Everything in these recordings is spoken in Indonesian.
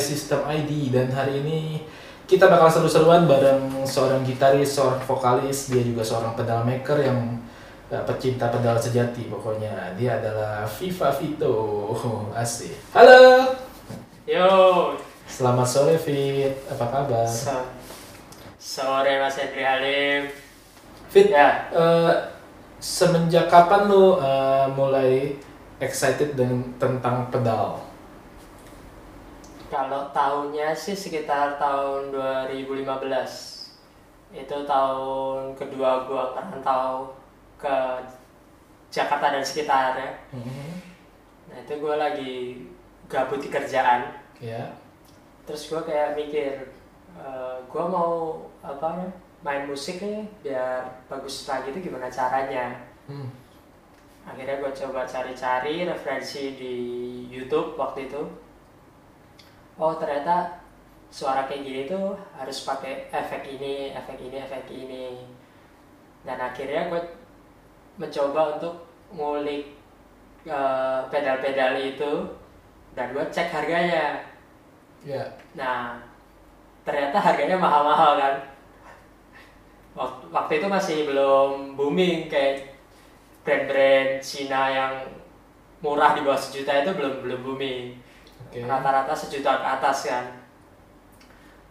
GFI System ID dan hari ini kita bakal seru-seruan bareng seorang gitaris, seorang vokalis, dia juga seorang pedal maker yang uh, pecinta pedal sejati pokoknya. Dia adalah Viva Vito. Asik. Halo. Yo, Selamat sore Fit. Apa kabar? so- sore Mas Hendri Halim. Fit, Ya, eh, semenjak kapan lu eh, mulai excited dengan tentang pedal? Kalau tahunnya sih sekitar tahun 2015. Itu tahun kedua gua merantau ke Jakarta dan sekitarnya. Mhm. Nah itu gua lagi gabut di kerjaan. Ya. Terus gua kayak mikir, eh, gua mau apa ya, main musik nih biar bagus lagi itu gimana caranya. Hmm. akhirnya gue coba cari-cari referensi di YouTube waktu itu oh ternyata suara kayak gini tuh harus pakai efek ini efek ini efek ini. Dan akhirnya gue mencoba untuk ngulik eh, pedal-pedal itu dan gue cek harganya. Ya. nah ternyata harganya mahal-mahal kan. Waktu itu masih belum booming kayak brand-brand Cina yang murah di bawah sejuta itu belum belum booming Oke. rata-rata sejuta ke atas kan.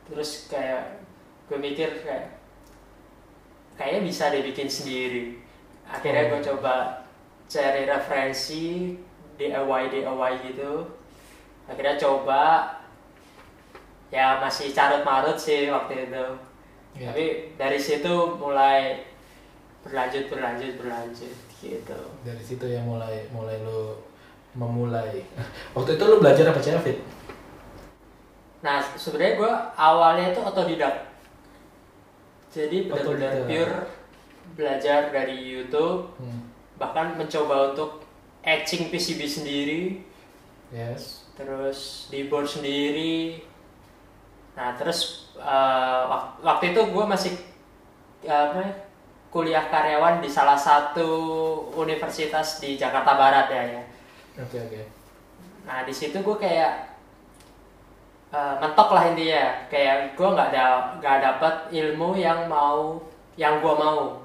Terus kayak gue mikir kayak kayaknya bisa dibikin sendiri. Akhirnya gue coba cari referensi DIY DIY gitu. Akhirnya coba. Ya masih carut marut sih waktu itu. Ya. tapi dari situ mulai berlanjut berlanjut berlanjut gitu. Dari situ ya mulai mulai lu memulai. Waktu itu lu belajar apa cara Fit? nah sebenarnya gue awalnya itu otodidak jadi benar-benar pure belajar dari YouTube Hmm. bahkan mencoba untuk etching PCB sendiri Yes. terus di board sendiri nah terus wak- waktu itu gue masih eh, apa ya, kuliah karyawan di salah satu universitas di Jakarta Barat ya ya Oke oke. nah di situ gue kayak eh, mentok lah intinya kayak gue nggak ada nggak dapet ilmu yang mau yang gue mau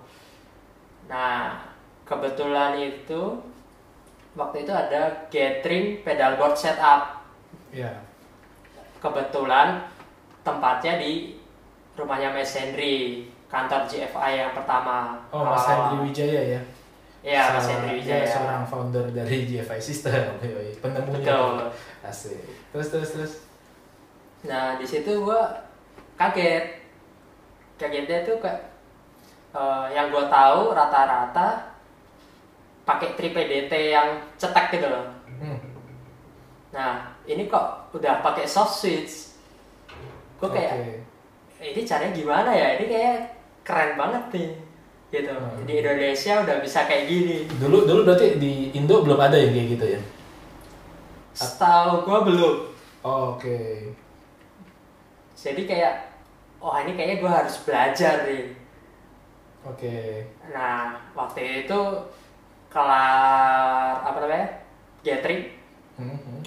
nah kebetulan itu waktu itu ada gathering pedalboard setup Ya. kebetulan tempatnya di rumahnya Mas Henry kantor GFI yang pertama Oh Mas. Hendri Wijaya ya. Iya Mas Henry dia Wijaya seorang founder dari GFI System, penemunya. betul Asik. Terus terus terus. Nah di situ gua kaget, kagetnya tuh kayak eh, yang gua tahu rata-rata pakai 3PDT yang cetek gitu loh. Hmm. Nah ini kok udah pakai soft switch, gua kayak Oke. "Eh, ini caranya gimana ya? Ini kayak keren banget nih, gitu. Hmm. Di Indonesia udah bisa kayak gini. Dulu dulu berarti di Indo belum ada yang kayak gitu ya? Setahu gua belum. Oh, Oke. Jadi kayak, wah ini kayaknya gua harus belajar nih. Oke. Nah, waktu itu kelar apa namanya? Gathering, Hmm, hmm.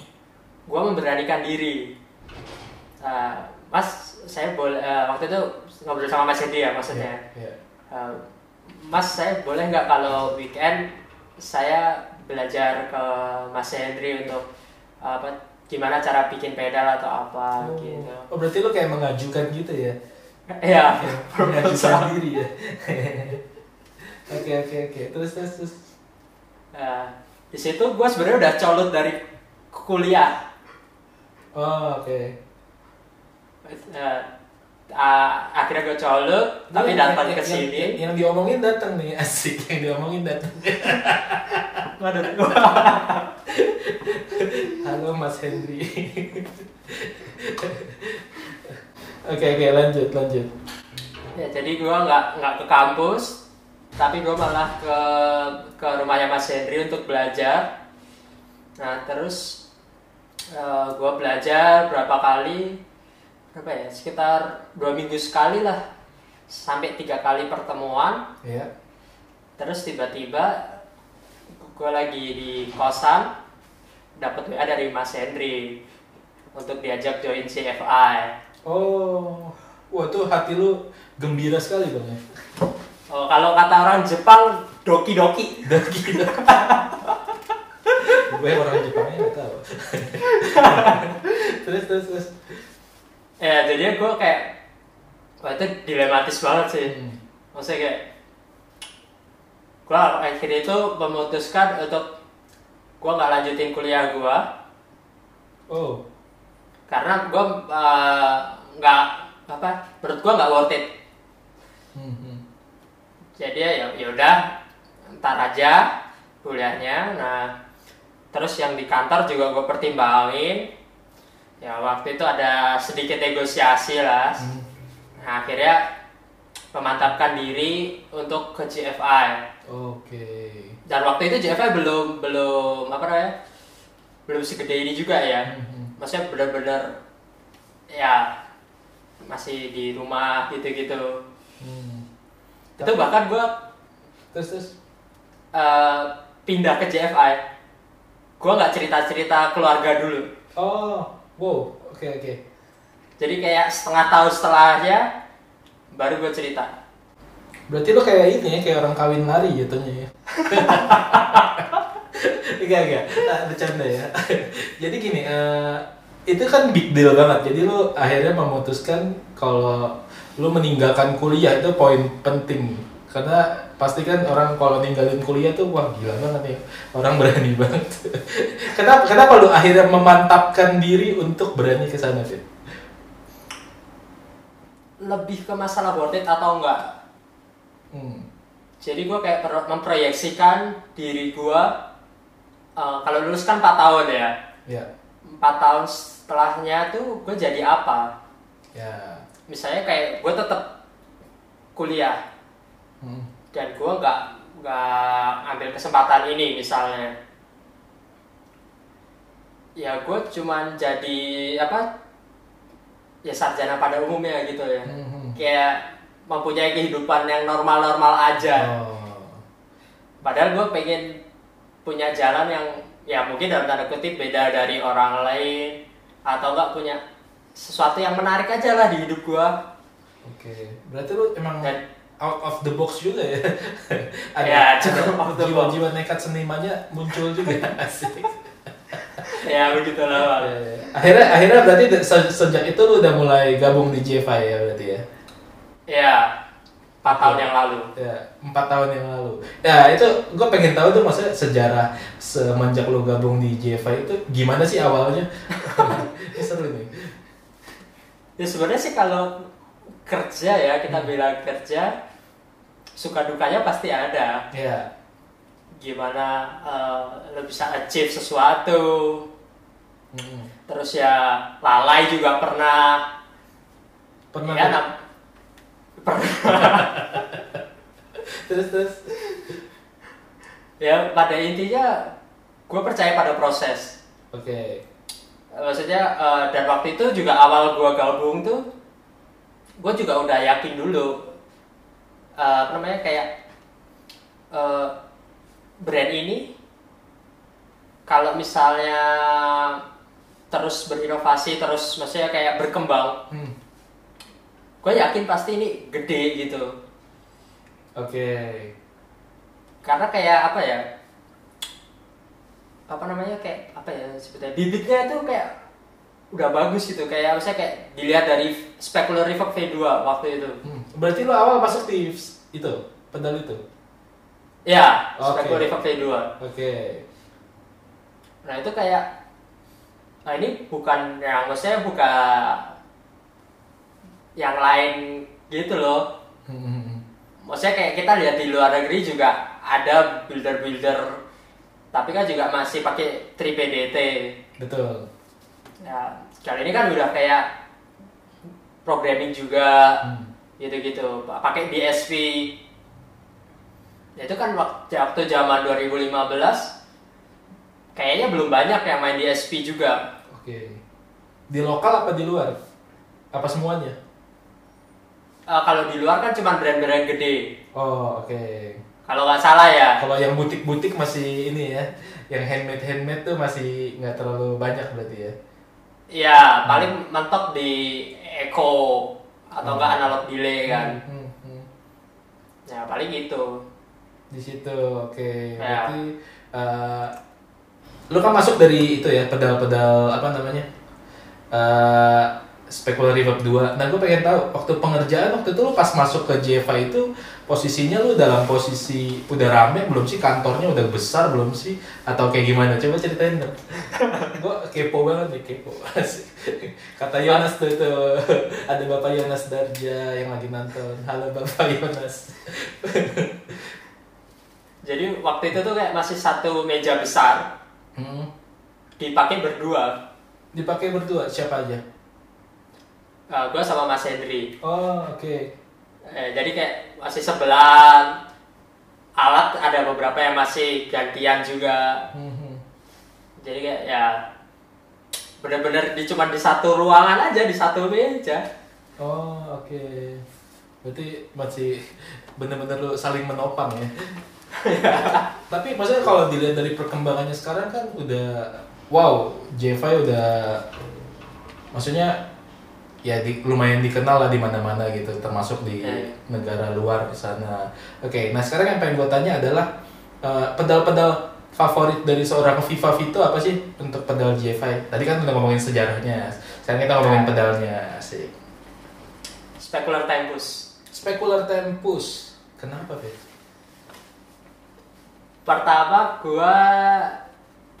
gue memberanikan diri. Eh, mas, saya boleh eh, waktu itu ngobrol sama Mas Hendy ya maksudnya. Iya, iya. Eh, mas, saya boleh nggak kalau weekend saya belajar ke Mas Hendri untuk apa? Gimana cara bikin pedal atau apa Oh. gitu? Oh berarti lu kayak mengajukan gitu ya? Iya, Mengajukan diri ya? Oke oke oke. Terus terus terus. Nah, di situ gue sebenarnya udah colot dari kuliah. Oh oke. Eh, ah, akhirnya gue colok tapi Yang- datang yang- ke yang- sini Yang, yang diomongin datang nih asik. Yang diomongin datang. waduh Halo Mas Henry. Oke oke lanjut lanjut. ya jadi gue nggak nggak ke kampus tapi gue malah ke ke rumahnya Mas Henry untuk belajar nah terus gue belajar berapa kali berapa ya sekitar dua minggu sekali lah sampai tiga kali pertemuan Ya. terus tiba-tiba gue lagi di kosan dapat WA dari Mas Henry untuk diajak join CFI. Oh, wah tuh hati lu gembira sekali bang ya. Oh, kalau kata orang Jepang doki doki. Dan gila. Gue orang Jepangnya nggak tahu. terus terus terus. Ya jadinya gue kayak wah itu dilematis banget sih. Hmm. Maksudnya kayak gue akhirnya itu memutuskan untuk gue nggak lanjutin kuliah gue Oh, karena gue nggak apa menurut gue nggak worth it. hmm, hmm. Jadi ya ya udah ntar aja kuliahnya. Nah terus yang di kantor juga gue pertimbangin. Ya waktu itu ada sedikit negosiasi lah. Hmm. Nah, akhirnya memantapkan diri untuk ke GFI. Oke. Dan waktu itu GFI belum belum apa namanya? Belum segede ini juga ya. Hmm, hmm. Maksudnya benar-benar ya masih di rumah gitu-gitu. Hmm. Itu bahkan gue Terus terus. eh, pindah ke JFI, gue nggak cerita-cerita keluarga dulu. Oh, wow. Oke oke. Jadi kayak setengah tahun setelahnya baru gue cerita. Berarti lo kayak ini ya, kayak orang kawin lari jatuhnya ya. Enggak, enggak. Nah, bercanda ya. Jadi gini, eh, itu kan big deal banget. Jadi lo akhirnya memutuskan kalau lo meninggalkan kuliah itu poin penting. Karena pasti kan orang kalau ninggalin kuliah tuh wah gila banget ya. Orang berani banget. kenapa kenapa lo akhirnya memantapkan diri untuk berani ke sana, Fit? Lebih ke masalah worth it atau enggak. Hmm. Jadi gue kayak memproyeksikan diri gue eh, kalau lulus kan 4 tahun ya. Ya. 4 tahun setelahnya tuh gue jadi apa? Ya. Misalnya kayak gue tetap kuliah. Dan gue nggak nggak ambil kesempatan ini misalnya. Ya gue cuman jadi apa ya sarjana pada umumnya gitu ya. Hmm. kayak mempunyai kehidupan yang normal-normal aja. Oh. padahal gue pengen punya jalan yang ya mungkin dalam tanda kutip beda dari orang lain atau enggak punya sesuatu yang menarik aja lah di hidup gue Oke, berarti lu emang dan out of the box juga ya? Ya, cukup out of the box. jiwa-jiwa nekat senimannya muncul juga. Asik. ya begitulah Bang. Ya, ya. akhirnya akhirnya berarti se- sejak itu lu udah mulai gabung di JFI ya berarti ya? ya empat tahun yang lalu Ya, empat tahun yang lalu. Ya itu gue pengen tahu tuh maksudnya sejarah semenjak lu gabung di JFI itu gimana sih awalnya? Ini seru nih. Ya sebenarnya sih kalau kerja ya kita bilang kerja suka dukanya pasti ada. Ya. Gimana eh, lo bisa achieve sesuatu, Hmm. terus ya lalai juga pernah. Pernah ya, nam- pernah. terus terus. ya pada intinya gue percaya pada proses. Oke. Maksudnya eh, dan waktu itu juga awal gue gabung tuh, gue juga udah yakin dulu. Eh, apa namanya kayak eh, brand ini kalau misalnya terus berinovasi terus maksudnya kayak berkembang Hmm. gue yakin pasti ini gede gitu Oke. karena kayak apa ya apa namanya kayak apa ya sebetulnya bibitnya tuh kayak udah bagus gitu kayak misalnya kayak dilihat dari specular reverb V2 waktu itu Hmm. Berarti lu awal masuk di itu pedal itu. ya Oke. specular reverb V2 Oke. nah itu kayak nah ini bukan yang maksudnya bukan yang lain gitu loh Hmm. maksudnya kayak kita lihat di luar negeri juga ada builder-builder tapi kan juga masih pakai 3PDT Betul. ya kali ini kan udah kayak programming juga Hmm. Gitu-gitu pakai DSP Ya, itu kan waktu, zaman 2015 kayaknya belum banyak yang main DSP juga Oke. Di lokal apa di luar? Apa semuanya? Eh, kalau di luar kan cuma brand-brand gede Oh, oke. kalau nggak salah ya Kalau yang butik-butik masih ini ya, yang handmade handmade tuh masih nggak terlalu banyak berarti ya. ya paling mentok di echo atau enggak Hmm. analog delay kan Hmm, hmm, hmm. ya paling gitu Di situ, oke. Ya. Berarti eh, lu kan masuk dari itu ya pedal-pedal apa namanya? eh Specular Reverb 2. Nah, gue pengen tahu waktu pengerjaan waktu itu lu pas masuk ke Jeva itu posisinya lu dalam posisi udah rame belum sih kantornya udah besar belum sih atau kayak gimana? Coba ceritain dong. gue kepo banget nih kepo. Kata Yonas tuh itu ada Bapak Yonas Darja yang lagi nonton. Halo Bapak Yonas. jadi waktu itu tuh kayak masih satu meja besar Hmm. dipakai berdua Dipakai berdua siapa aja? Gue sama Mas Hendri Oh, oke. Eh, jadi kayak masih sebelah alat ada beberapa yang masih gantian juga Mhm. jadi kayak ya bener-bener di cuma di satu ruangan aja di satu meja Oh, oke. Berarti masih bener-bener lu saling menopang ya. Tapi maksudnya kalau dilihat dari perkembangannya sekarang kan udah wow, J5 udah maksudnya ya di, lumayan dikenal lah di mana-mana gitu, termasuk di Eh. negara luar di sana. Oke, nah sekarang yang pengen gue tanya adalah eh, pedal-pedal favorit dari seorang Viva Vito apa sih untuk pedal J5? Tadi kan udah ngomongin sejarahnya, sekarang kita ngomongin pedalnya sih. Specular Tempus Specular Tempus. Kenapa, Fit? pertama gua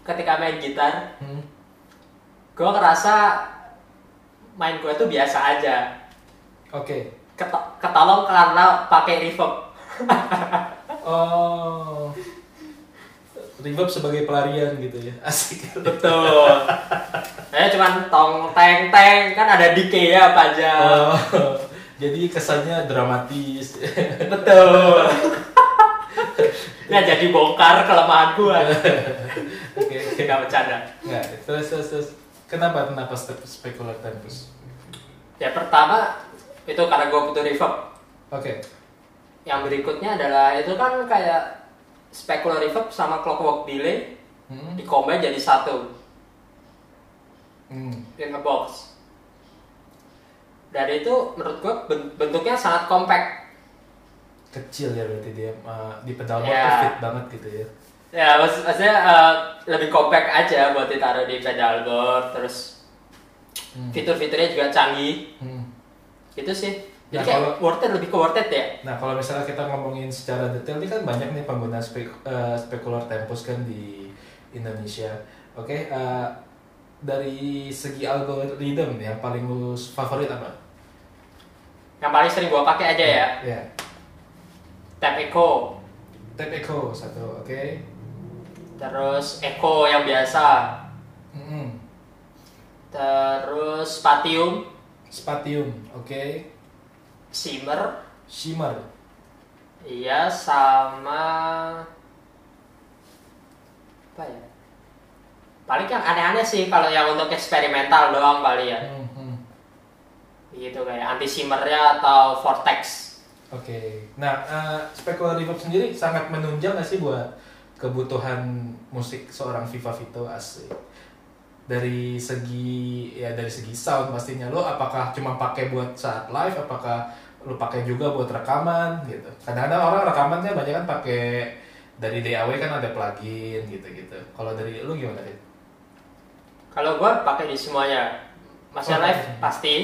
ketika main gitar Hmm. gua ngerasa main gua tuh biasa aja Oke. Ket- ketolong karena pakai reverb Oh. Reverb sebagai pelarian gitu ya. Asik. betul saya cuman tong teng teng kan ada decay ya apa aja Oh. Jadi kesannya dramatis. betul nah jadi bongkar kelemahan gua Oke, oke. nggak bercanda Nggak, terus, terus, terus. Kenapa, kenapa Spe- Specular Tempus? ya pertama itu karena gua butuh reverb Oke. yang berikutnya adalah itu kan kayak specular reverb sama clockwork delay Hmm. di combine jadi satu Hmm. in a box dan itu menurut gua ben- bentuknya sangat compact Kecil ya berarti dia uh, di pedal tuh fit banget gitu ya. Ya maksud- maksudnya eh, lebih compact aja buat ditaruh di pedalboard terus Hmm. fitur-fiturnya juga canggih Hmm. itu sih Nah, jadi kayak kalau- worth it lebih ke worth it ya Nah, kalau misalnya kita ngomongin secara detail, ini kan banyak nih pengguna spek- eh, spekular tempus kan di Indonesia. Oke, eh, dari segi algoritma yang paling lu favorit apa? yang paling sering gua pakai aja ya Ya, tap echo Tap Echo satu, oke. Terus echo yang biasa. Mm-mm. terus spatium. Spatium, oke. shimmer. Shimmer, iya sama apa ya? Paling yang aneh-aneh sih kalau yang untuk eksperimental doang kali ya. Mhm. gitu kayak anti shimmernya atau vortex. Oke, nah eh, spekular reverb sendiri sangat menunjang nggak sih buat kebutuhan musik seorang Viva Vito asik. Dari segi ya dari segi sound pastinya lo apakah cuma pakai buat saat live, apakah lo pakai juga buat rekaman gitu. Kadang-kadang orang rekamannya banyak kan pakai dari DAW kan ada plugin gitu-gitu. Kalau dari lo gimana Fit? kalau gua pakai di semuanya masih Oh, live pakai. pasti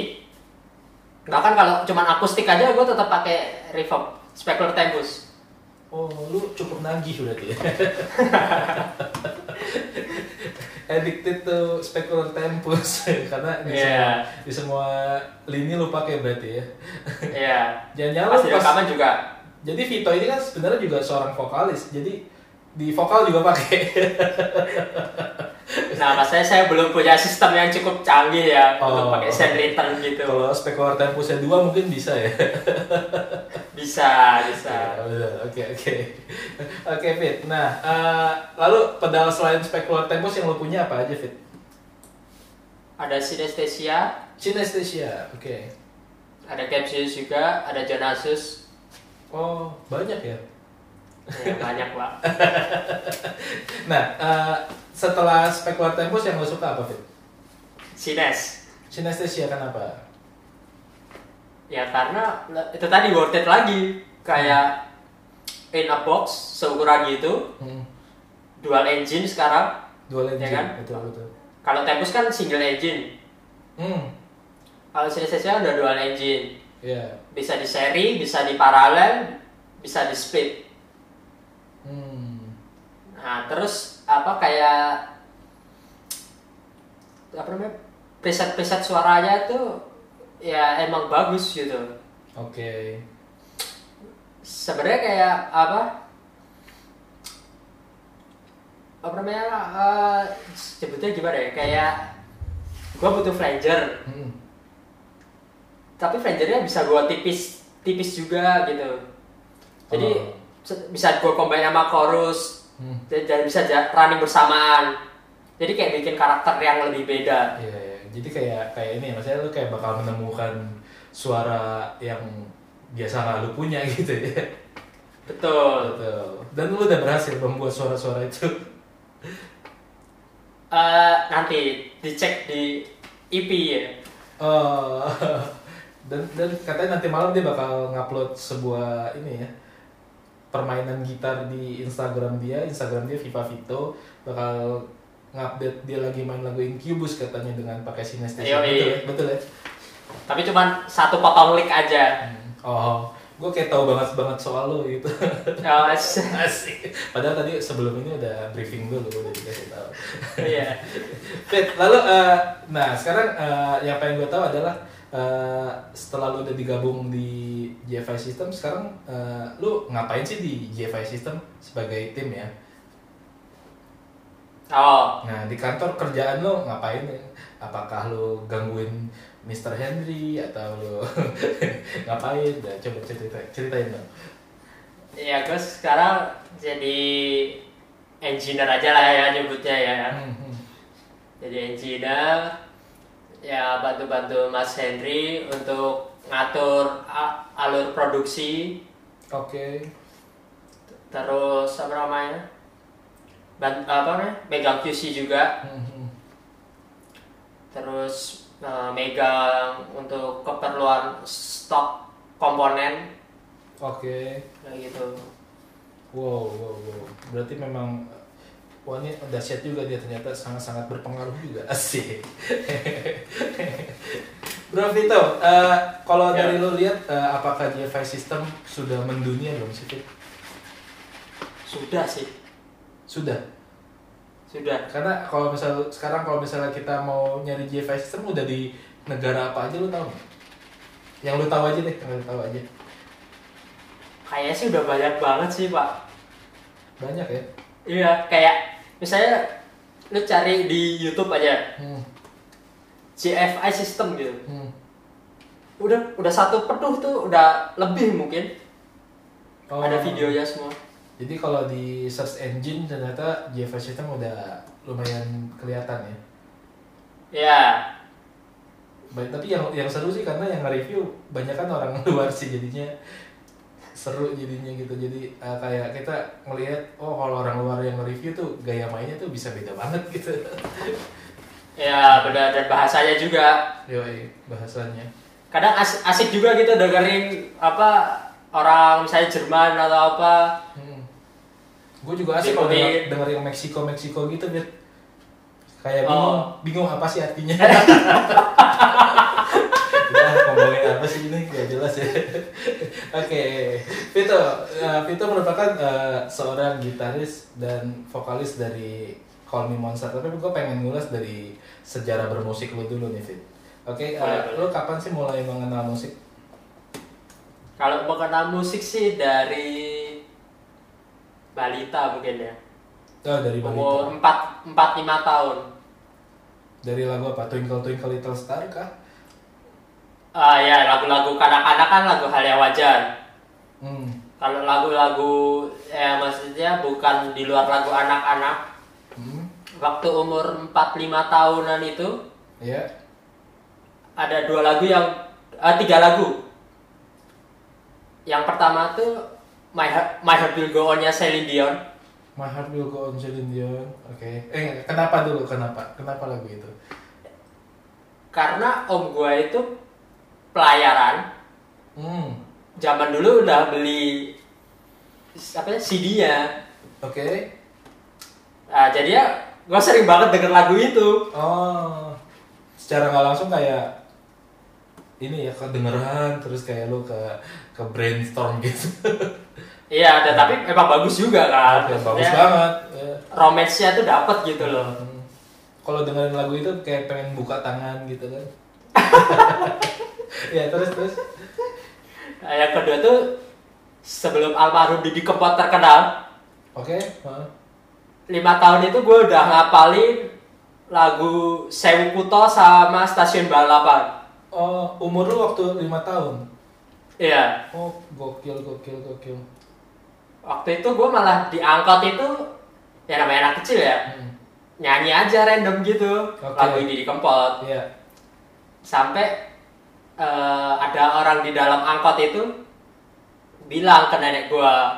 bahkan kalau cuman akustik aja gua tetap pakai reverb specular tempus Oh, lu cukup nagih berarti ya. Addicted to specular tempus karena di, Iya. semua, di semua lini lu pakai berarti ya. Iya. Jangan-jangan Pas pas, rekaman juga. jadi Vito ini kan sebenarnya juga seorang vokalis. Jadi di vokal juga pakai. Nah, maksudnya saya belum punya sistem yang cukup canggih ya Oh. untuk pakai send return gitu. Kalau specular tempusnya dua mungkin bisa ya. Bisa, bisa. Ya, betul. Oke oke oke Fit. Nah eh, lalu pedal selain specular tempus yang lu punya apa aja Fit? Ada synesthesia, Synesthesia. Oke. ada Capsius juga, ada Jonasus. Oh banyak ya. Ya, banyak, Pak. Nah, eh, setelah Specular Tempus yang lo suka apa, Fit? Sines. Synesthesia kenapa? Ya karena itu tadi worth it lagi. Kayak in a box seukuran gitu, Hmm. dual engine sekarang. Dual engine, Ya kan? betul betul. Kalau Tempus kan single engine. Hmm. Kalau Sinesthesia udah dual engine. Ya. Bisa di seri, bisa di paralel, bisa di split. Nah, terus apa kayak apa namanya? preset-preset suaranya tuh ya emang bagus gitu. Oke. Sebenarnya kayak apa? Apa namanya? eh, sebutnya gimana ya? Kayak gua butuh flanger, Hmm. tapi flangernya bisa gua tipis tipis juga gitu. Jadi Oh. bisa gua combine sama chorus Hmm. dan dan bisa running bersamaan. Jadi kayak bikin karakter yang lebih beda. Iya, iya. Jadi kayak kayak ini, maksudnya lu kayak bakal menemukan suara yang biasa nggak lu punya gitu ya. Betul. Betul. Dan lu udah berhasil membuat suara-suara itu. Eh, nanti dicek di EP ya. Oh. dan dan katanya nanti malam dia bakal ngupload sebuah ini ya permainan gitar di Instagram dia, Instagram dia Viva Vito bakal ngupdate dia lagi main lagu Incubus katanya dengan pakai Yoi. synesthesia. Betul ya? Betul ya? Tapi cuman satu potong lick aja. Oh, gue kayak tahu banget banget soal lo gitu. Oh, s- Asik. Padahal tadi sebelum ini udah briefing dulu, udah dikasih tahu. Iya. Fit, lalu, eh, nah sekarang eh, yang pengen gue tahu adalah eh, setelah lu udah digabung di JFI System, sekarang eh, lu ngapain sih di JFI System sebagai tim ya? Oh, Nah di kantor kerjaan lu ngapain? ya? Apakah lu gangguin Mr. Henry atau lu ngapain? Nah, coba cerita ceritain dong. iya gue sekarang jadi engineer aja lah ya nyebutnya ya. Hmm, hmm. Jadi engineer ya bantu-bantu Mas Henry untuk ngatur alur produksi Oke. terus apa namanya Ban- apa namanya megang QC juga Hmm, hmm. terus eh, megang untuk keperluan stok komponen Oke. kayak gitu Wow, wow, wow. Berarti memang Wah ini dahsyat juga dia ternyata sangat-sangat berpengaruh juga asik. Bro Vito, eh, kalau Ya. dari lo lihat eh, apakah DeFi system sudah mendunia belum sih? Sudah sih Sudah. sudah Karena kalau misal sekarang kalau misalnya kita mau nyari DeFi system udah di negara apa aja lo tahu nggak? Yang lo tahu aja deh, yang lo tahu aja. kayaknya sih udah banyak banget sih pak Banyak ya. iya kayak misalnya lu cari di YouTube aja Hmm. GFI system gitu Hmm. udah udah satu penuh tuh udah lebih mungkin Oh. ada videonya semua Jadi kalau di search engine ternyata JFI system udah lumayan kelihatan ya. ya Baik, tapi yang yang seru sih karena yang nge-review banyak kan orang luar sih jadinya seru jadinya gitu. Jadi eh, kayak kita ngelihat oh kalau orang luar yang nge-review tuh gaya mainnya tuh bisa beda banget gitu. ya benar dan bahasanya juga Yoi, bahasanya. kadang as- asik juga gitu dengerin apa orang misalnya Jerman atau apa Hmm. Gue juga asik kalau denger, denger yang Meksiko Meksiko gitu, Bet. Kayak bingung, Oh. bingung apa sih artinya. Apa sih ini gak jelas ya. Oke, Vito, eh, Vito merupakan eh, seorang gitaris dan vokalis dari Call Me Monster. Tapi gue pengen ngulas dari sejarah bermusik lu dulu nih, Fit. Oke, eh, Boleh, lu kapan sih mulai mengenal musik? kalau mengenal musik sih dari balita mungkin ya Oh, dari umur balita. 4 4 5 tahun Dari lagu apa? Twinkle Twinkle Little Star kah? Ah ya lagu-lagu kanak-kanak kan lagu hal yang wajar Hmm. kalau lagu-lagu ya maksudnya bukan di luar lagu anak-anak Hmm. waktu umur 4-5 tahunan itu Ya. ada dua lagu yang ah, tiga lagu yang pertama tuh My Heart, My Heart Will Go On-nya Celine Dion My Heart Will Go On Celine Dion. Oke. Eh, kenapa dulu? Kenapa? Kenapa lagu itu? karena om gue itu pelayaran Hmm. zaman dulu udah beli apa ya, CD-nya Oke. nah, jadi ya gue sering banget denger lagu itu Oh. Secara nggak langsung kayak ini ya kedengeran terus kayak lu ke ke brainstorm gitu. iya dan tapi emang bagus juga kan Oke, bagus banget. Ya. romance-nya tuh dapet gitu loh Hmm. Kalau dengerin lagu itu kayak pengen buka tangan gitu kan. ya terus terus. Nah, yang kedua tuh sebelum almarhum Didi Kempot terkenal Oke. Hah. lima tahun itu gue udah ngapalin lagu Sewu Kuto sama Stasiun Balapan Oh, umur lu waktu lima tahun. iya Oh, gokil gokil gokil. waktu itu gue malah diangkot itu ya namanya anak kecil ya Hmm. nyanyi aja random gitu Oke. lagu Didi Kempot Iya. sampai eh, ada orang di dalam angkot itu bilang ke nenek gua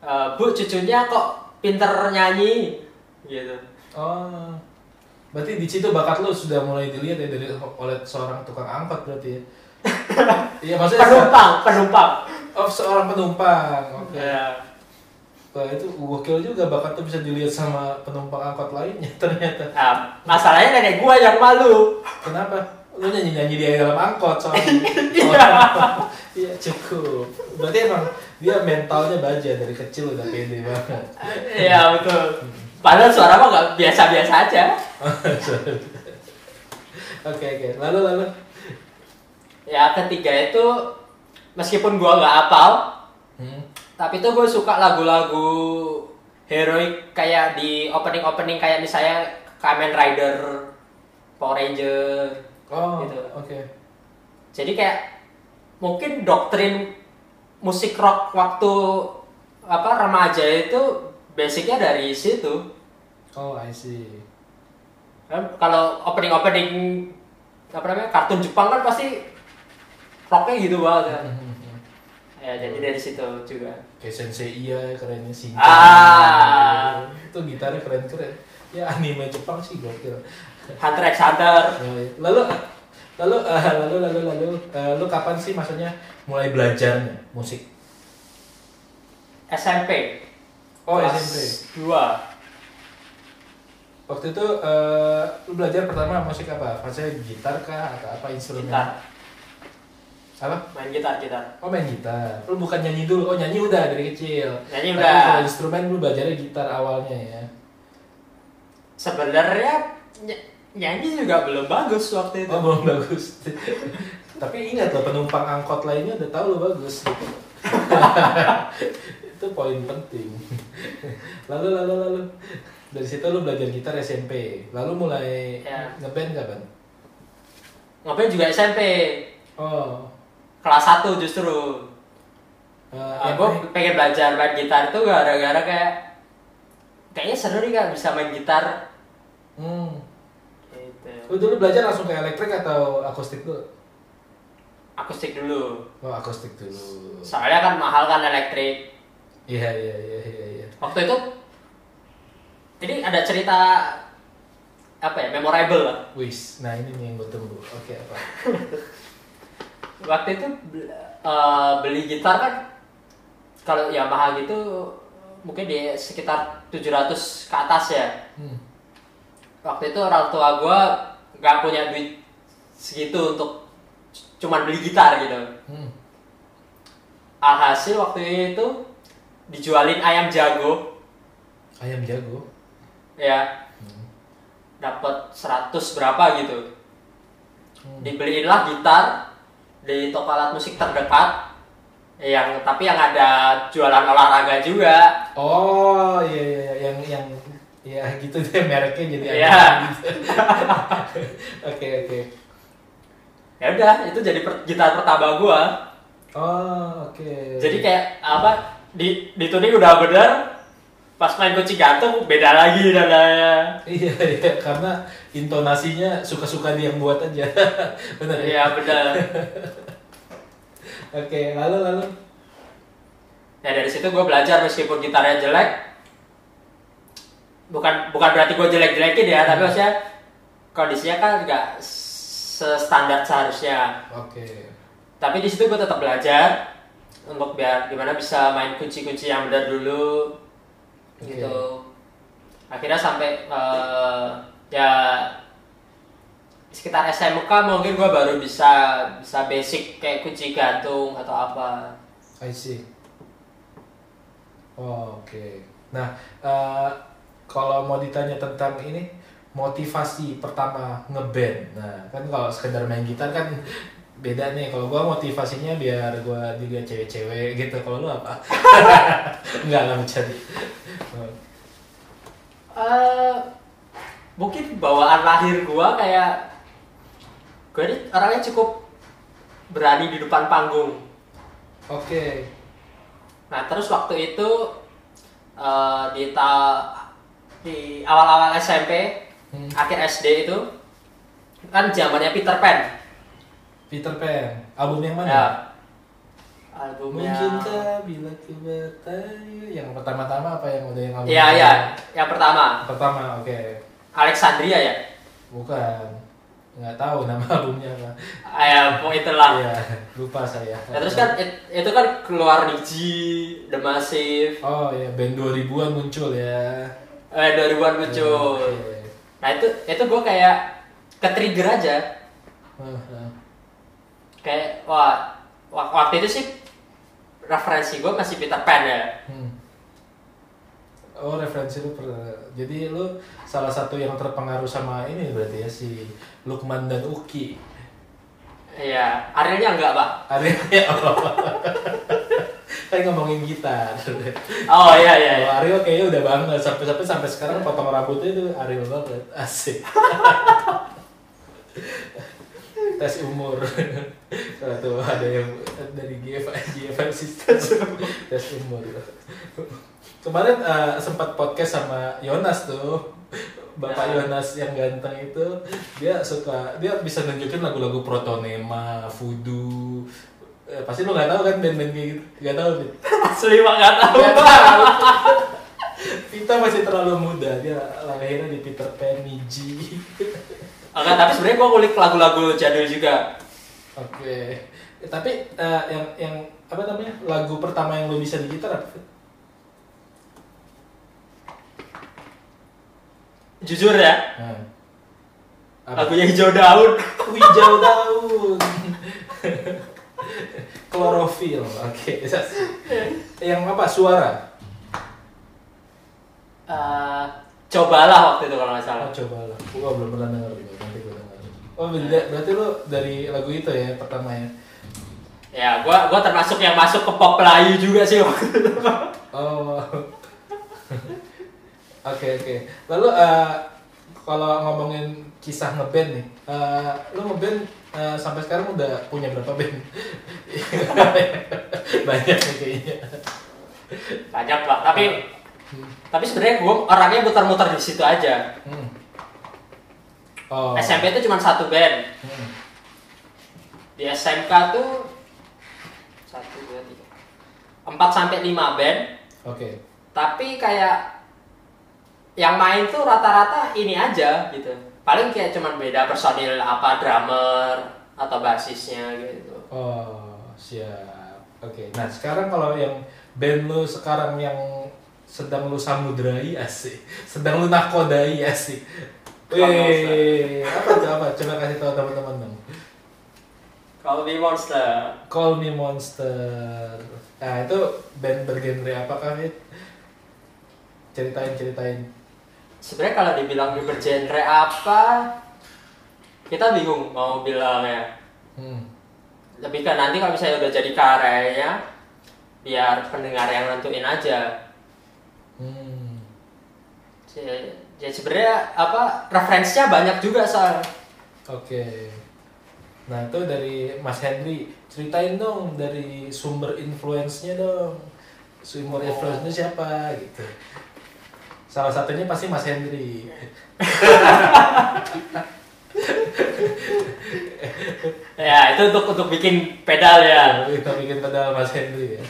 "Eh, bu cucunya kok pinter nyanyi gitu Oh. Berarti di situ bakat lu sudah mulai dilihat ya dari oleh seorang tukang angkot berarti ya. Iya maksudnya penumpang penumpang Oh, seorang penumpang. Oke. ya Wah, itu gokil juga bakat tuh bisa dilihat sama penumpang angkot lainnya ternyata. nah, masalahnya nenek gua yang malu Kenapa? Lu nyanyi-nyanyi di dalam angkot soalnya. Iya. Iya, cukup. Berarti emang dia mentalnya baja dari kecil udah pede banget. iya betul padahal suara mah nggak biasa-biasa aja Oke, oke. Lalu lalu ya ketiga itu meskipun gua nggak hafal hmm. tapi tuh gue suka lagu-lagu heroik kayak di opening-opening kayak misalnya Kamen Rider, Power Ranger. Oh, Gitu. oke. Jadi kayak mungkin doktrin musik rock waktu apa remaja itu basicnya dari situ. Oh, I see. Kan kalau opening-opening apa namanya kartun Jepang kan pasti rocknya gitu banget kan. Ya jadi dari situ juga. Kayak Sensei iya kerennya sih. Ah. Itu gitarnya keren-keren. Ya anime Jepang sih gokil. Hunter x Hunter. Ya, Lalu lalu eh, lalu lalu lalu eh, lu kapan sih maksudnya mulai belajarnya musik? SMP. Oh, Kelas SMP. dua. Waktu itu eh, lu belajar pertama musik apa? Maksudnya gitar kah atau apa instrumen? Gitar. Apa? Main gitar, gitar. Oh main gitar. Lu bukan nyanyi dulu. Oh nyanyi udah dari kecil. Nyanyi Tapi udah. kalau instrumen lu belajarnya gitar awalnya ya. Sebenarnya ny- nyanyi juga belum bagus waktu itu. Oh belum bagus. Tapi ingat loh penumpang angkot lainnya udah tahu lo bagus. Gitu. itu poin penting. lalu lalu lalu dari situ lu belajar gitar SMP. Lalu mulai Ya. ngeband kapan? Ngapain juga SMP. Oh. Kelas 1 justru. eh, Uh, apa? gue pengen belajar main gitar itu gara-gara kayak kayaknya seru nih kak bisa main gitar. Hmm. Lu dulu belajar langsung ke elektrik atau akustik dulu? Akustik dulu. Oh akustik dulu. Soalnya kan mahal kan elektrik. Iya iya iya iya. iya. Waktu itu jadi ada cerita apa ya memorable lah. Wis, nah ini nih yang gue tunggu. Oke apa? Waktu itu eh, beli gitar kan kalau ya mahal gitu mungkin di sekitar 700 ke atas ya. Hmm. Waktu itu orang tua gue nggak punya duit segitu untuk cuman beli gitar gitu. Hmm. Alhasil waktu itu dijualin ayam jago Ayam jago. ya Hmm. dapat 100 berapa gitu. Hmm. Dibeliinlah gitar di toko alat musik terdekat yang tapi yang ada jualan olahraga juga. Oh iya iya iya. yang yang ya gitu deh mereknya jadi gitu. Oke oke. Ya udah, itu jadi per- gitar pertama gua. Oh oke. Jadi kayak apa di dituning udah bener pas main kunci gantung beda lagi nadanya. Iya iya karena intonasinya suka-suka dia yang buat aja. Bener ya. Iya bener. Oke lalu lalu. Ya dari situ gue belajar meskipun gitarnya jelek. Bukan bukan berarti gue jelek-jelekin ya, tapi maksudnya kondisinya kan nggak standar seharusnya Oke. tapi di situ gue tetap belajar untuk biar gimana bisa main kunci-kunci yang benar dulu Oke. gitu akhirnya sampai eh, ya sekitar SMK mungkin gue baru bisa bisa basic kayak kunci gantung atau apa I see. Oh, Oke. Nah, eh, kalau mau ditanya tentang ini motivasi pertama ngeband. Nah, kan kalau sekedar main gitar kan beda nih. Kalau gua motivasinya biar gua juga cewek-cewek gitu. Kalau lu apa? Enggak lah. Oh, Eh, mungkin bawaan lahir gue kayak gue ini orangnya cukup berani di depan panggung Oke. Nah terus waktu itu eh, di ta di awal-awal SMP, Hmm. akhir SD itu kan zamannya Peter Pan. Peter Pan. Album yang mana? Ya. Albumnya. Mungkinkah bila bertanya yang pertama-tama apa yang udah yang album? Iya iya, yang pertama Pertama, oke. Alexandria ya. Bukan. Nggak tahu nama albumnya apa. Ah, ya, pokoknya itulah. Iya, lupa saya. Nah, terus kan it- itu kan keluar Niji, The Massive, Oh ya, band 2000-an muncul ya. Eh 2000-an muncul. Oke. Nah itu itu gue kayak ke trigger aja, kayak wah wak- waktu itu sih referensi gue masih Peter Pan ya. Hmm. Oh, referensi lu per... Jadi lu salah satu yang terpengaruh sama ini berarti ya si Lukman dan Uki. Iya, Arielnya enggak pak. Ariel ya Kan ngomongin gitar. Oh iya iya. Kalau Ariel kayaknya udah banget sampai sampai sampai sekarang potong rambutnya itu Ariel banget. Asik. tes umur. Tuh ada yang dari GF GF Sistem tes umur. Kemarin eh, sempat podcast sama Yonas tuh. Bapak Ya. Yonas yang ganteng itu dia suka dia bisa nunjukin lagu-lagu Protonema, Voodoo. Eh, pasti lu nggak tahu kan band-band kayak gitu? Nggak tahu, Dit? Asli nggak tahu. Nggak tahu. Vita masih terlalu muda, dia lahirnya di Peter Pan, Niji. Enggak, tapi sebenarnya gue ngulik lagu-lagu jadul juga. Oke. Eh, tapi eh, yang yang apa namanya lagu pertama yang lo bisa di gitar apa? Jujur ya. Apa? lagunya hijau daun. Hijau daun. Klorofil. Oke. Yang apa? Suara. Eh, cobalah waktu itu kalau nggak Oh, salah. coba lah. Gua belum pernah denger juga. Nanti gua denger. Oh, beda- berarti lo dari lagu itu ya pertama ya? Ya, gua gua termasuk yang masuk ke pop Melayu juga sih waktu itu. Oh. Oke oke. Lalu eh, kalau ngomongin kisah ngeband nih, eh, lu ngeband eh, sampai sekarang udah punya berapa band? Banyak nih kayaknya. Banyak pak, tapi tapi sebenarnya gue orangnya muter-muter di situ aja. Hmm. Oh. SMP itu cuma satu band. Hmm. Di SMK tuh satu dua tiga empat sampai lima band. Oke. Tapi kayak yang main tuh rata-rata ini aja gitu. Paling kayak cuman beda personil apa drummer atau basisnya gitu. Oh siap. Oke. Nah sekarang kalau yang band lu sekarang yang sedang lu samudrai asik, sedang lu nakodai asik. Wih, apa tuh apa? Coba kasih tahu teman-teman dong. Kalau di Monster, Call Me Monster. Nah itu band bergenre apakah Fit? Ceritain ceritain. sebenarnya kalau dibilang bergenre apa, kita bingung mau bilangnya. Hmm. Lebih ke nanti kalau misalnya udah jadi karyanya, biar pendengar yang nentuin aja. Hmm. Jadi jadi sebenarnya apa referensinya banyak juga soal. Oke. Nah itu dari Mas Henry ceritain dong dari sumber influence-nya dong. Sumber Oh. influence-nya siapa gitu. Salah satunya pasti Mas Henry. Ya itu untuk untuk bikin pedal ya. Kita bikin pedal Mas Henry ya.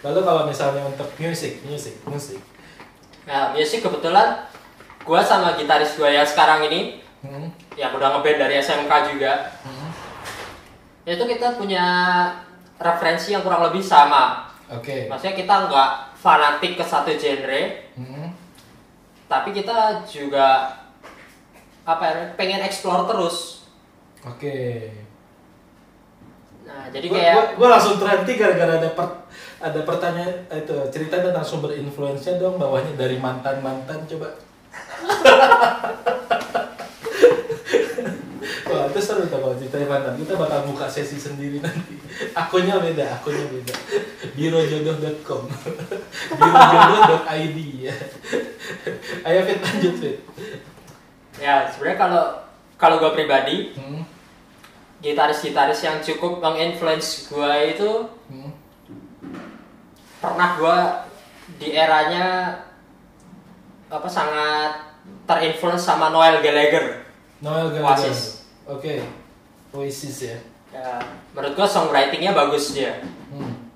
Lalu kalau misalnya untuk musik, musik, musik. Nah, musik kebetulan gua sama gitaris gua yang sekarang ini Hmm. yang udah ngeband dari SMK juga Hmm. itu kita punya referensi yang kurang lebih sama Oke. maksudnya kita nggak fanatik ke satu genre Hmm. tapi kita juga apa ya pengen explore terus Oke. nah jadi Gua, kayak gua, gua langsung terhenti gara-gara ada per, ada pertanyaan eh, itu cerita tentang sumber influence-nya dong bawahnya dari mantan-mantan coba. Wah, itu seru tuh kalau ceritanya mantan. Kita bakal buka sesi sendiri nanti. Akunnya beda, akunnya beda. Birojodoh.com Birojodoh.id ya. Ayo Fit lanjut Fit. Ya sebenarnya kalau kalau gue pribadi Hmm. gitaris-gitaris yang cukup menginfluence gue itu Hmm. pernah gue di eranya apa sangat terinfluence sama Noel Gallagher Noel Gallagher. Oasis. Oke. Oasis ya. ya menurut gue songwritingnya bagus dia Hmm.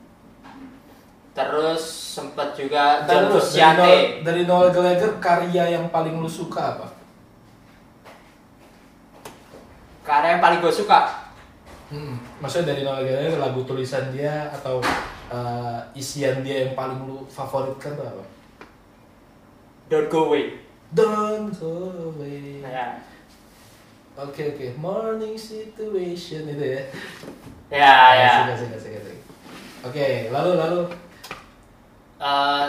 terus sempat juga John dulu, dari, Noel, dari Noel Gallagher karya yang paling lu suka apa? Karya yang paling gue suka Hmm. Maksudnya dari Noel Gallagher lagu tulisan dia atau uh, isian dia yang paling lu favoritkan tuh apa? Don't Go Away Don't go away. ya Oke oke, morning situation itu ya. ya ya suka suka. suka. Oke, lalu lalu Eh,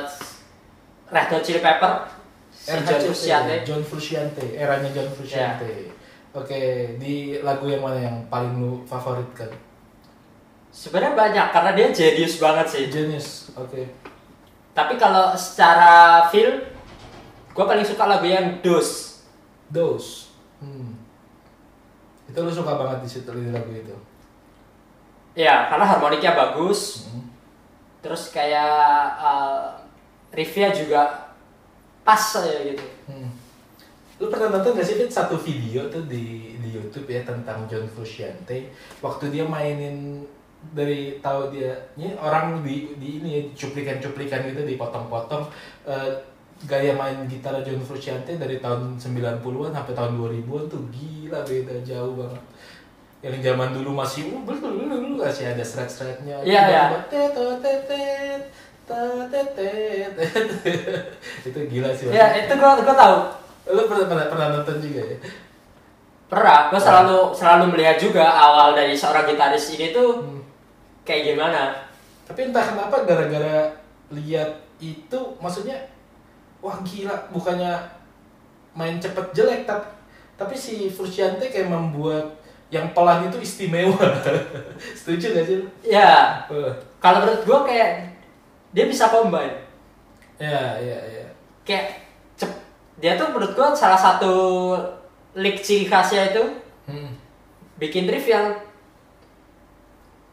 Red Hot Chili Pepper si John Frusciante John Frusciante, eranya John Frusciante. Oke, di lagu yang mana yang paling lu favoritkan? sebenarnya banyak karena dia jenius banget sih Genius. Oke. tapi kalau secara feel gue paling suka lagu yang Dos Those. Hmm. Itu lu suka banget di situ di lagu itu. ya karena harmoniknya bagus Hmm. terus kayak uh, riffnya juga pas aja gitu. Lu pernah nonton gak sih Fit, satu video tuh di di YouTube ya tentang John Frusciante waktu dia mainin dari tahu dia ini orang di di ini ya cuplikan-cuplikan gitu dipotong-potong eh, gaya main gitar John Frusciante dari tahun 90-an sampai tahun 2000-an tuh gila beda jauh banget. Yang zaman dulu masih uh, belum dulu masih ada shred-shrednya. Iya, iya. Tetet. Itu gila sih. ya itu gue gue tahu Lu pernah, pernah, pernah nonton juga ya? pernah gue selalu selalu melihat juga awal dari seorang gitaris ini tuh Hmm. kayak gimana Tapi entah kenapa gara-gara lihat itu maksudnya wah gila bukannya main cepet jelek tapi tapi si Frusciante kayak membuat yang pelan itu istimewa. Setuju gak sih? ya Uh, kalau menurut gue kayak dia bisa combine ya, ya, ya. kayak dia tuh menurut gue salah satu lick ciri khasnya itu Hmm. bikin riff yang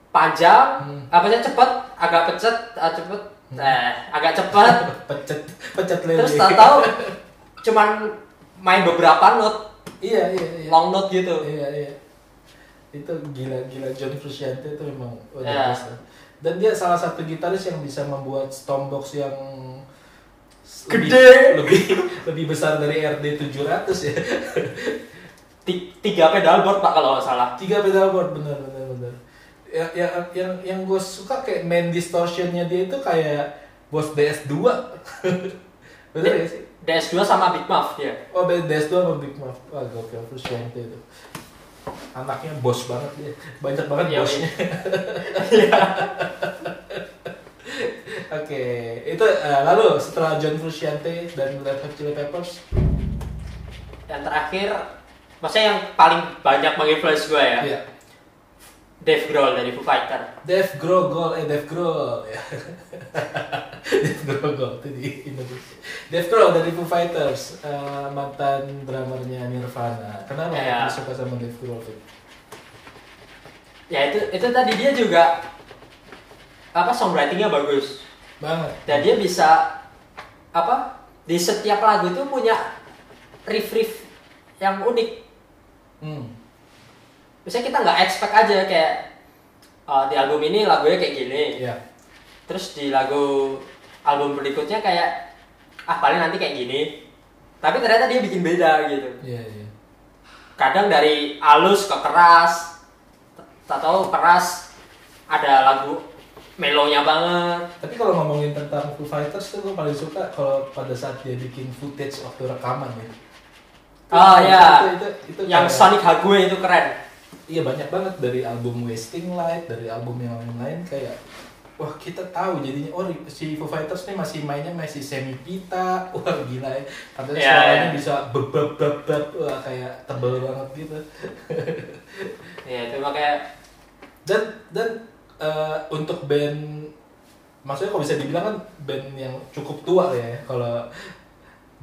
panjang Hmm. apa sih cepet agak pecet ah, cepet eh agak cepet Pecet, pecet lele. terus tahu-tahu cuman main beberapa note Iya, iya, iya. long note gitu Iya, iya. Itu gila-gila John Frusciante itu memang Iya. biasa. Dan dia salah satu gitaris yang bisa membuat Stormbox yang Gede. lebih lebih besar dari RD 700 ya. Ti- tiga pedal board pak kalau nggak salah Tiga pedal board bener bener bener. Ya, yang yang yang gue suka kayak main distortionnya dia itu kayak Boss DS2. bener Iya. gak sih? DS2 sama Big Muff dia Oh, DS2 sama Big Muff. Wah, gokil Frusciante itu. Anaknya bos banget dia. Banyak banget Iya, bosnya. Oke, itu eh, lalu setelah John Frusciante dan Red Hot Chili Peppers, yang terakhir maksudnya yang paling banyak menginfluence gue ya iya. Dave Grohl dari Foo Fighter Dave Grohl, eh Dave Grohl ya. Dave Grohl itu di Indonesia. Dave Grohl dari Foo Fighters, eh, mantan drummernya Nirvana. Kenapa lu suka sama Dave Grohl? Ya itu itu tadi dia juga apa songwritingnya bagus Banget. dan dia bisa apa di setiap lagu itu punya riff-riff yang unik Hmm. misalnya kita nggak expect aja kayak oh, di album ini lagunya kayak gini Iya. terus di lagu album berikutnya kayak ah paling nanti kayak gini tapi ternyata dia bikin beda gitu Iya, iya. kadang dari halus ke keras tak tahu keras ada lagu melonya banget Tapi kalau ngomongin tentang Foo Fighters tuh gue paling suka kalau pada saat dia bikin footage waktu rekaman ya. Oh, Itu- iya. Itu, itu, itu yang kayak- Sonic Hague itu keren Iya banyak banget dari album Wasting Light, dari album yang lain-lain kayak wah kita tahu jadinya oh si Foo Fighters nih masih mainnya masih semi pita, wah gila ya. Katanya Iya, suaranya iya. bisa bebab bebab wah kayak tebel banget gitu. ya itu makanya Dan dan eh, untuk band maksudnya kalau bisa dibilang kan band yang cukup tua ya kalau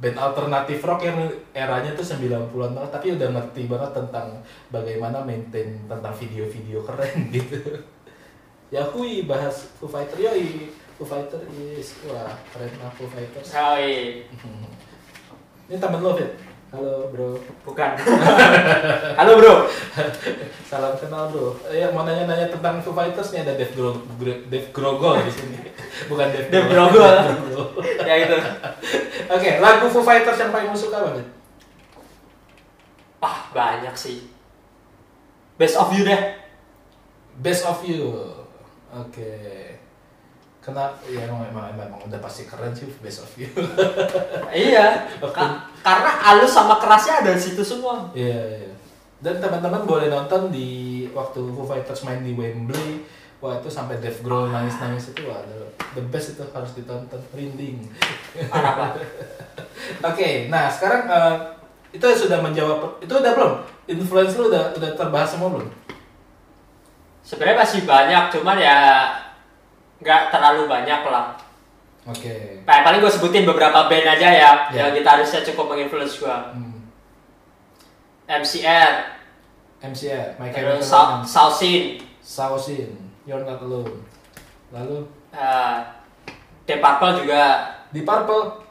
band alternatif rock yang eranya tuh 90-an banget tapi udah ngerti banget tentang bagaimana maintain tentang video-video keren gitu. Ya kui bahas Foo Fighter yoi Foo Fighter is wah keren lah Foo Fighters. oh, iya. Ini temen lo Fit. Halo bro. bukan halo bro Salam kenal bro. Eh, Ya mau nanya-nanya tentang Foo Fighters nih ada Dave Gro Dave Grogol di sini. Bukan Dave, Dave. Grogol. Ya itu Oke, lagu Foo Fighters yang paling suka apa Fit? ah banyak sih best of you deh Best of You. Oke. Kenapa? Ya emang, emang, emang, udah pasti keren sih Best of You. iya Ka- karena halus sama kerasnya ada di situ semua Iya, iya. Dan teman-teman boleh nonton di waktu Foo Fighters main di Wembley. Wah itu sampai Dave Grohl nangis-nangis itu wah the best itu harus ditonton rinding. Oke, nah sekarang eh, itu sudah menjawab itu udah belum? Influence lu udah udah terbahas semua belum? sebenarnya masih banyak cuman ya nggak terlalu banyak lah Oke. Kayak paling gue sebutin beberapa band aja ya, Ya. yang gitarisnya cukup menginfluence gue. Hmm. MCR, MCR, My terus Chemical Romance, Sausin, Sausin, You're Not Alone. Lalu uh, Deep Purple juga, di Purple,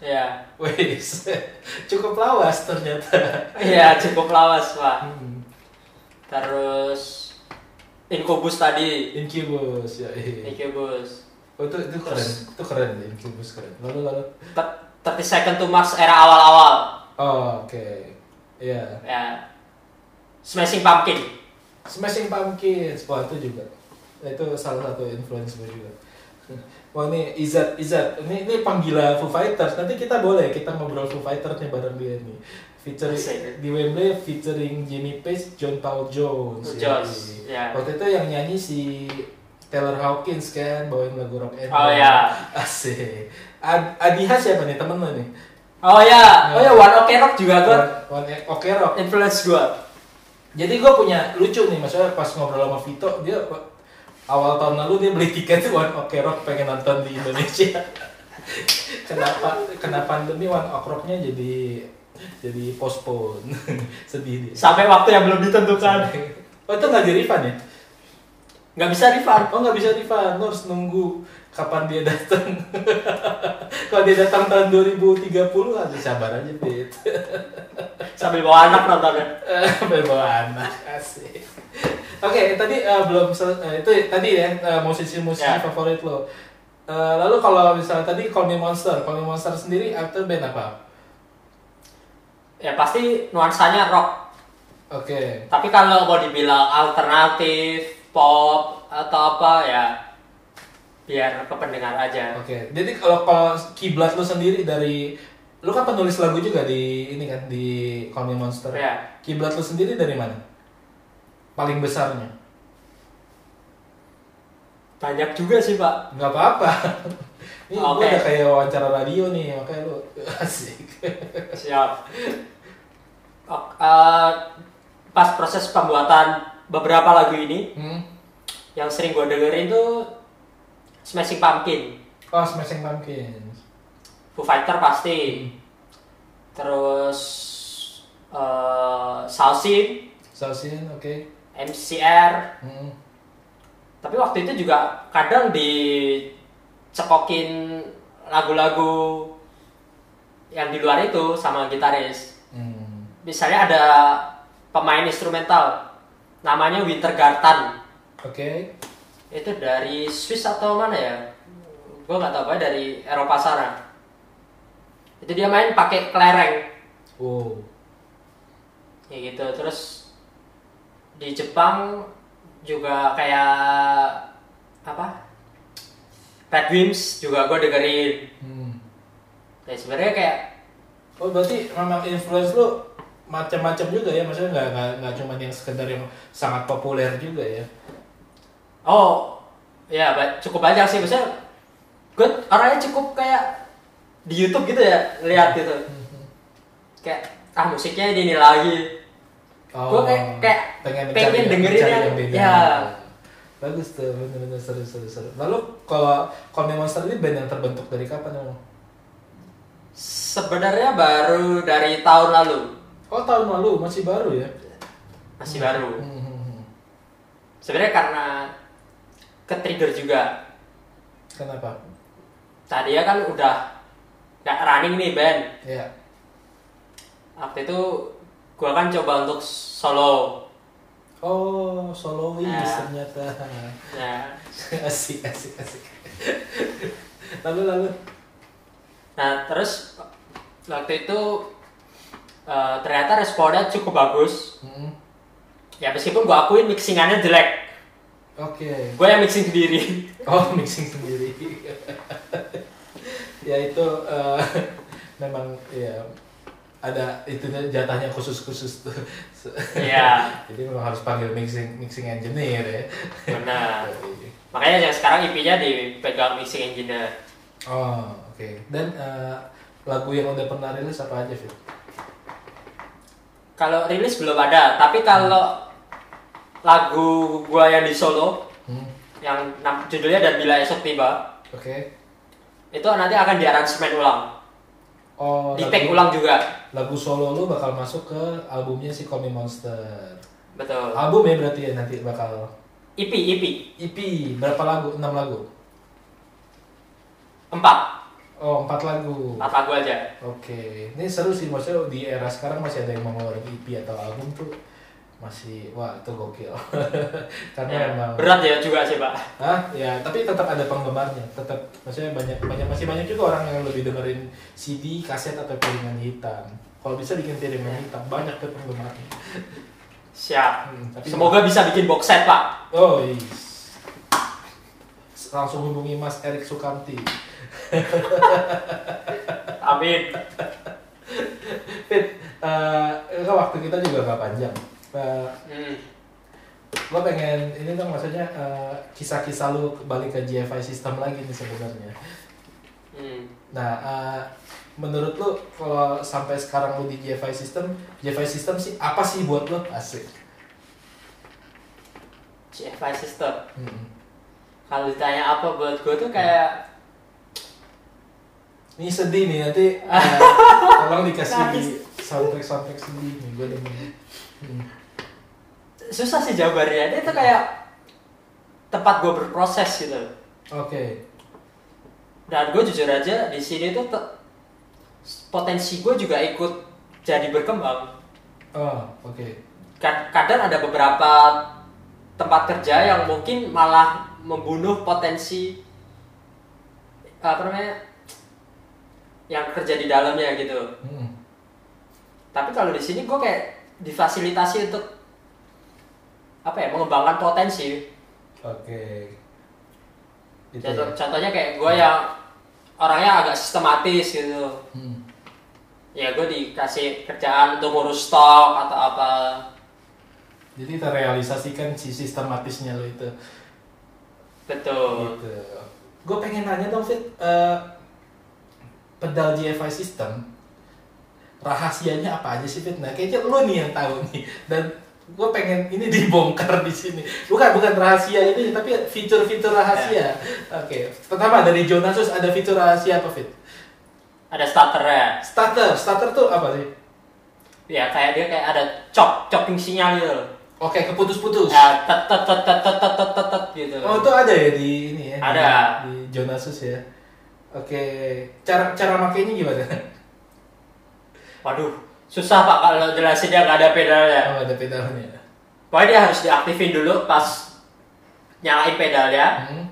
ya, wes cukup lawas ternyata. iya cukup lawas pak. Hmm. Terus Incubus tadi, Incubus, ya. iya. Incubus. Oh itu itu keren, itu keren Incubus keren. Lalu lalu. T- 30 Second to Mars era awal-awal, Oh, oke. Iya. ya. Smashing Pumpkin, Smashing Pumpkins, wah itu juga. Itu salah satu influence gue juga. Wah ini Izat, Izat, ini ini panggila Foo Fighters. Nanti kita boleh kita ngobrol Foo Fighters nih bareng dia nih. Featuring Asik. di Wembley featuring Jimmy Page, John Paul Jones. Jones, ya. Waktu itu yang nyanyi si Taylor Hawkins kan bawain lagu rock and Oh, roll. ya. Asik. Ad Adiha siapa nih temen lo nih? Oh ya, oh ya One Ok Rock juga gue One, one, Oke Rock. influence gue. Jadi gue punya lucu nih, maksudnya pas ngobrol sama Vito, dia awal tahun lalu dia beli tiket One Ok Rock pengen nonton di Indonesia. kenapa? Kenapa pandemi One Ok Rocknya jadi jadi postpone, sedih dia. Sampai waktu yang belum ditentukan. Oh itu nggak di refund ya? Nggak bisa refund. Oh nggak bisa refund, lo harus nunggu kapan dia datang. Kalau dia datang tahun 2030 harus sabar aja Fit. Sambil bawa anak nontonnya. Sampai bawa anak asik. Oke, tadi eh, belum eh, itu tadi ya eh, musisi-musisi Ya. favorit lo. Eh, lalu kalau misalnya tadi Call Me Monster, Call Me Monster sendiri aktor band apa? Ya pasti nuansanya rock. Oke. Tapi kalau mau dibilang alternatif, pop atau apa ya biar ke pendengar aja. Oke. Jadi kalau kalau kiblat lu sendiri dari lu kan penulis lagu juga di ini kan di Call Me Monster. Ya. Kiblat lu sendiri dari mana? Paling besarnya? Banyak juga sih pak. Nggak apa-apa. Ini Oke. udah kayak wawancara radio nih, makanya lu asik. Siap. Eh, pas proses pembuatan beberapa lagu ini Hmm? yang sering gue dengerin tuh Smashing Pumpkin, Oh, Smashing Pumpkins. Foo Fighter pasti, terus eh Sausin, Sausin, oke. MCR, Hmm. tapi waktu itu juga kadang dicekokin lagu-lagu yang di luar itu sama gitaris. Misalnya ada pemain instrumental namanya Wintergarten. Oke. Itu dari Swiss atau mana ya? Gue nggak tahu, pokoknya dari Eropa sana. Itu dia main pakai kelereng. Oh. kayak gitu terus di Jepang juga kayak apa Bad Wimps juga gue dengerin Hmm. ya sebenarnya kayak Oh berarti memang influence lu macam-macam juga ya, maksudnya nggak nggak nggak cuma yang sekedar yang sangat populer juga ya. oh ya cukup banyak sih maksudnya gue orangnya cukup kayak di YouTube gitu ya lihat gitu kayak ah musiknya ini lagi Gua kayak- kayak pengen, pengen dengerin mencari yang- beda. ya. Bagus tuh, bener-bener seru seru seru. Lalu kalau Me Monster ini band yang terbentuk dari kapan emang? sebenarnya baru dari tahun lalu Oh tahun lalu masih baru ya? masih baru Hmm, hmm, hmm. sebenarnya karena ke trigger juga Kenapa? tadi ya kan udah nggak running nih band Ya. waktu itu gua kan coba untuk solo Oh solois Ya. ternyata. nah asik asik asik. lalu lalu. Nah, terus waktu itu eh, ternyata responnya cukup bagus. Hmm. Ya meskipun gua akuin mixingannya jelek. Oke. Gue yang mixing sendiri. Oh mixing sendiri. ya itu eh, memang ya ada itu jatahnya khusus-khusus tuh. Iya, Jadi memang harus panggil mixing mixing engineer ya. benar. Makanya yang sekarang IP-nya dipegang mixing engineer. Oh oke. Dan eh, lagu yang udah pernah rilis apa aja Fit? Kalau rilis belum ada, tapi kalau lagu gua yang di solo Hmm. yang judulnya dan bila esok tiba Oke. itu nanti akan diaransemen ulang, Oh di take ulang juga. lagu solo lu bakal masuk ke albumnya si Call Me Monster. Betul. Album ya berarti ya nanti bakal IP IP EP berapa lagu? 6 lagu. empat Oh, 4 lagu. empat lagu aja. Oke, ini seru sih maksudnya di era sekarang masih ada yang mau ngeluarin EP atau album tuh masih wah itu gokil. Karena Ya, emang berat ya juga sih pak. Hah? Ya, tapi tetap ada penggemarnya. Tetap maksudnya banyak banyak masih banyak juga orang yang lebih dengerin CD, kaset atau piringan hitam. Kalau bisa bikin piringan hitam, banyak tuh penggemarnya. Siap. Hmm, tapi Semoga bisa bikin box set pak. Oh, yes. Langsung hubungi Mas Erik Sukamti. Amin. Fit, kan waktu kita juga gak panjang. Eh, Hmm. gue pengen ini dong maksudnya eh, kisah-kisah lu balik ke GFI system lagi nih sebenarnya. Hmm. Nah, eh, menurut lu kalau sampai sekarang lu di GFI system, GFI system sih apa sih buat lu? Asik. GFI system. Hmm. Kalau ditanya apa buat gue tuh kayak Ini sedih nih nanti eh, tolong dikasih Nangis. soundtrack soundtrack sedih nih gue demen. Hmm. susah sih jawabannya. Dia tuh kayak tempat gue berproses gitu. Oke. Dan gue jujur aja di sini tuh te- potensi gue juga ikut jadi berkembang. Oh, oke. Kad- Kadang ada beberapa tempat kerja yang mungkin malah membunuh potensi apa namanya yang kerja di dalamnya gitu. Hmm. Tapi kalau di sini gue kayak difasilitasi untuk apa ya mengembangkan potensi. Oke. Gitu Contoh- ya. Contohnya kayak gue yang orangnya agak sistematis gitu. Hmm. Ya gue dikasih kerjaan untuk ngurus stok atau apa. Jadi terrealisasikan si sistematisnya lo itu. Betul. Gitu. Gue pengen nanya dong Fit, eh, pedal GFI system rahasianya apa aja sih Fit? Nah kayaknya lo nih yang tahu nih dan gue pengen ini dibongkar di sini bukan bukan rahasia ini tapi fitur-fitur rahasia ya. oke okay. pertama dari Jonasus ada fitur rahasia apa Fit? Ada starter ya. Starter starter tuh apa sih? Ya kayak dia kayak ada chop chopping sinyal gitu. Oke, okay, keputus-putus. Ya, tet tet tet tet tet tet tet gitu. Oh, itu ada ya di ini ya. Ada. Di, di Jonasus ya. Oke, cara cara makainya gimana? Waduh, susah pak kalau jelasinnya nggak ada pedalnya. Oh ada pedalnya. Pokoknya dia harus diaktifin dulu pas nyalain pedalnya. Hmm.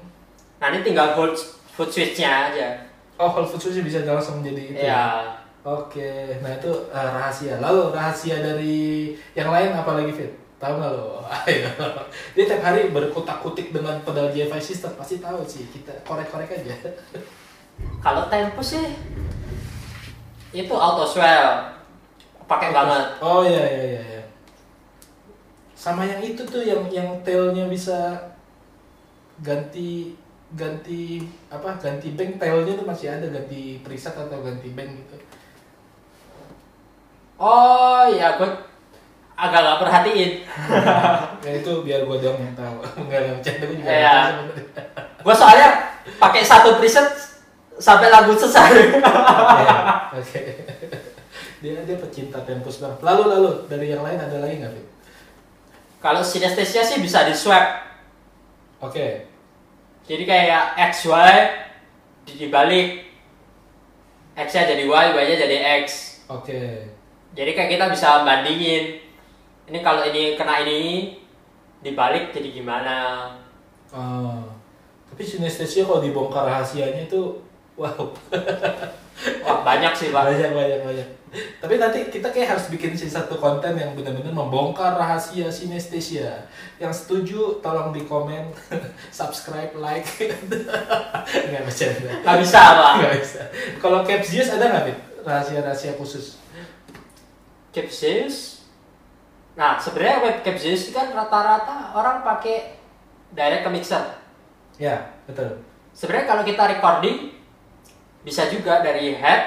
Nanti tinggal hold foot switchnya aja. Oh, Whole Foods Sushi bisa langsung jadi itu. Ya. Oke, nah itu eh, rahasia. Lalu rahasia dari yang lain apa lagi Fit? Tahu nggak lo? Ayo. Dia tiap hari berkutak-kutik dengan pedal GFI system pasti tahu sih. Kita korek-korek aja. Kalau tempo sih itu auto swell pakai banget. Oh iya iya iya. iya. Sama yang itu tuh yang yang tailnya bisa ganti ganti apa ganti bank tailnya tuh masih ada ganti preset atau ganti bank gitu. Oh iya, gue agak gak perhatiin. ya itu biar gua doang yang tahu. Enggak enggak bercanda gua juga. Nggak sebenarnya. Gue soalnya pakai satu preset sampai lagu selesai. Oke. Dia dia pecinta tempus banget. Lalu lalu dari yang lain ada lagi nggak Fit? Kalau sinestesia sih bisa di swap. Oke. Jadi kayak X Y di- dibalik X-nya jadi Y, Y-nya jadi X. Oke. Jadi kayak kita bisa bandingin. Ini kalau ini kena ini dibalik jadi gimana? Ah. Tapi sinestesia kalau dibongkar rahasianya itu wow. Wah banyak sih pak. banyak banyak banyak tapi nanti kita kayak harus bikin sih satu konten yang benar-benar membongkar rahasia sinestesia yang setuju tolong di komen subscribe like nggak bercanda Gak bisa pak. nggak bisa kalau Capsius ada nggak Fit? rahasia-rahasia khusus Capsius. Nah sebenarnya web Capsius itu kan rata-rata orang pakai direct ke mixer. ya betul Sebenarnya kalau kita recording bisa juga dari head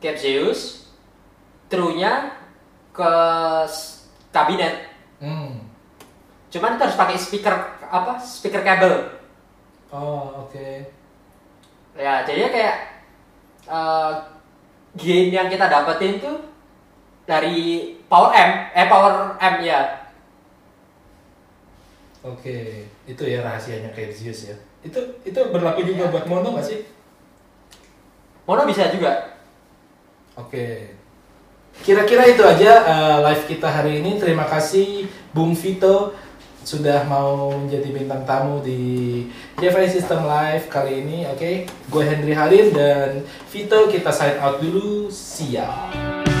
Capsius, through-nya ke s- kabinet. hmm. Cuman kita harus pakai speaker apa? Speaker kabel. oh oke Ya, jadinya kayak eh, gain yang kita dapetin tuh dari power amp, eh power amp ya. oke itu ya rahasianya Capsius ya itu itu berlaku juga buat mono nggak sih Mono bisa juga. Oke. Kira-kira itu aja uh, live kita hari ini. Terima kasih Bung Vito sudah mau menjadi bintang tamu di JFI System Live kali ini. Oke, gue Henry Halim dan Vito kita sign out dulu. Siap.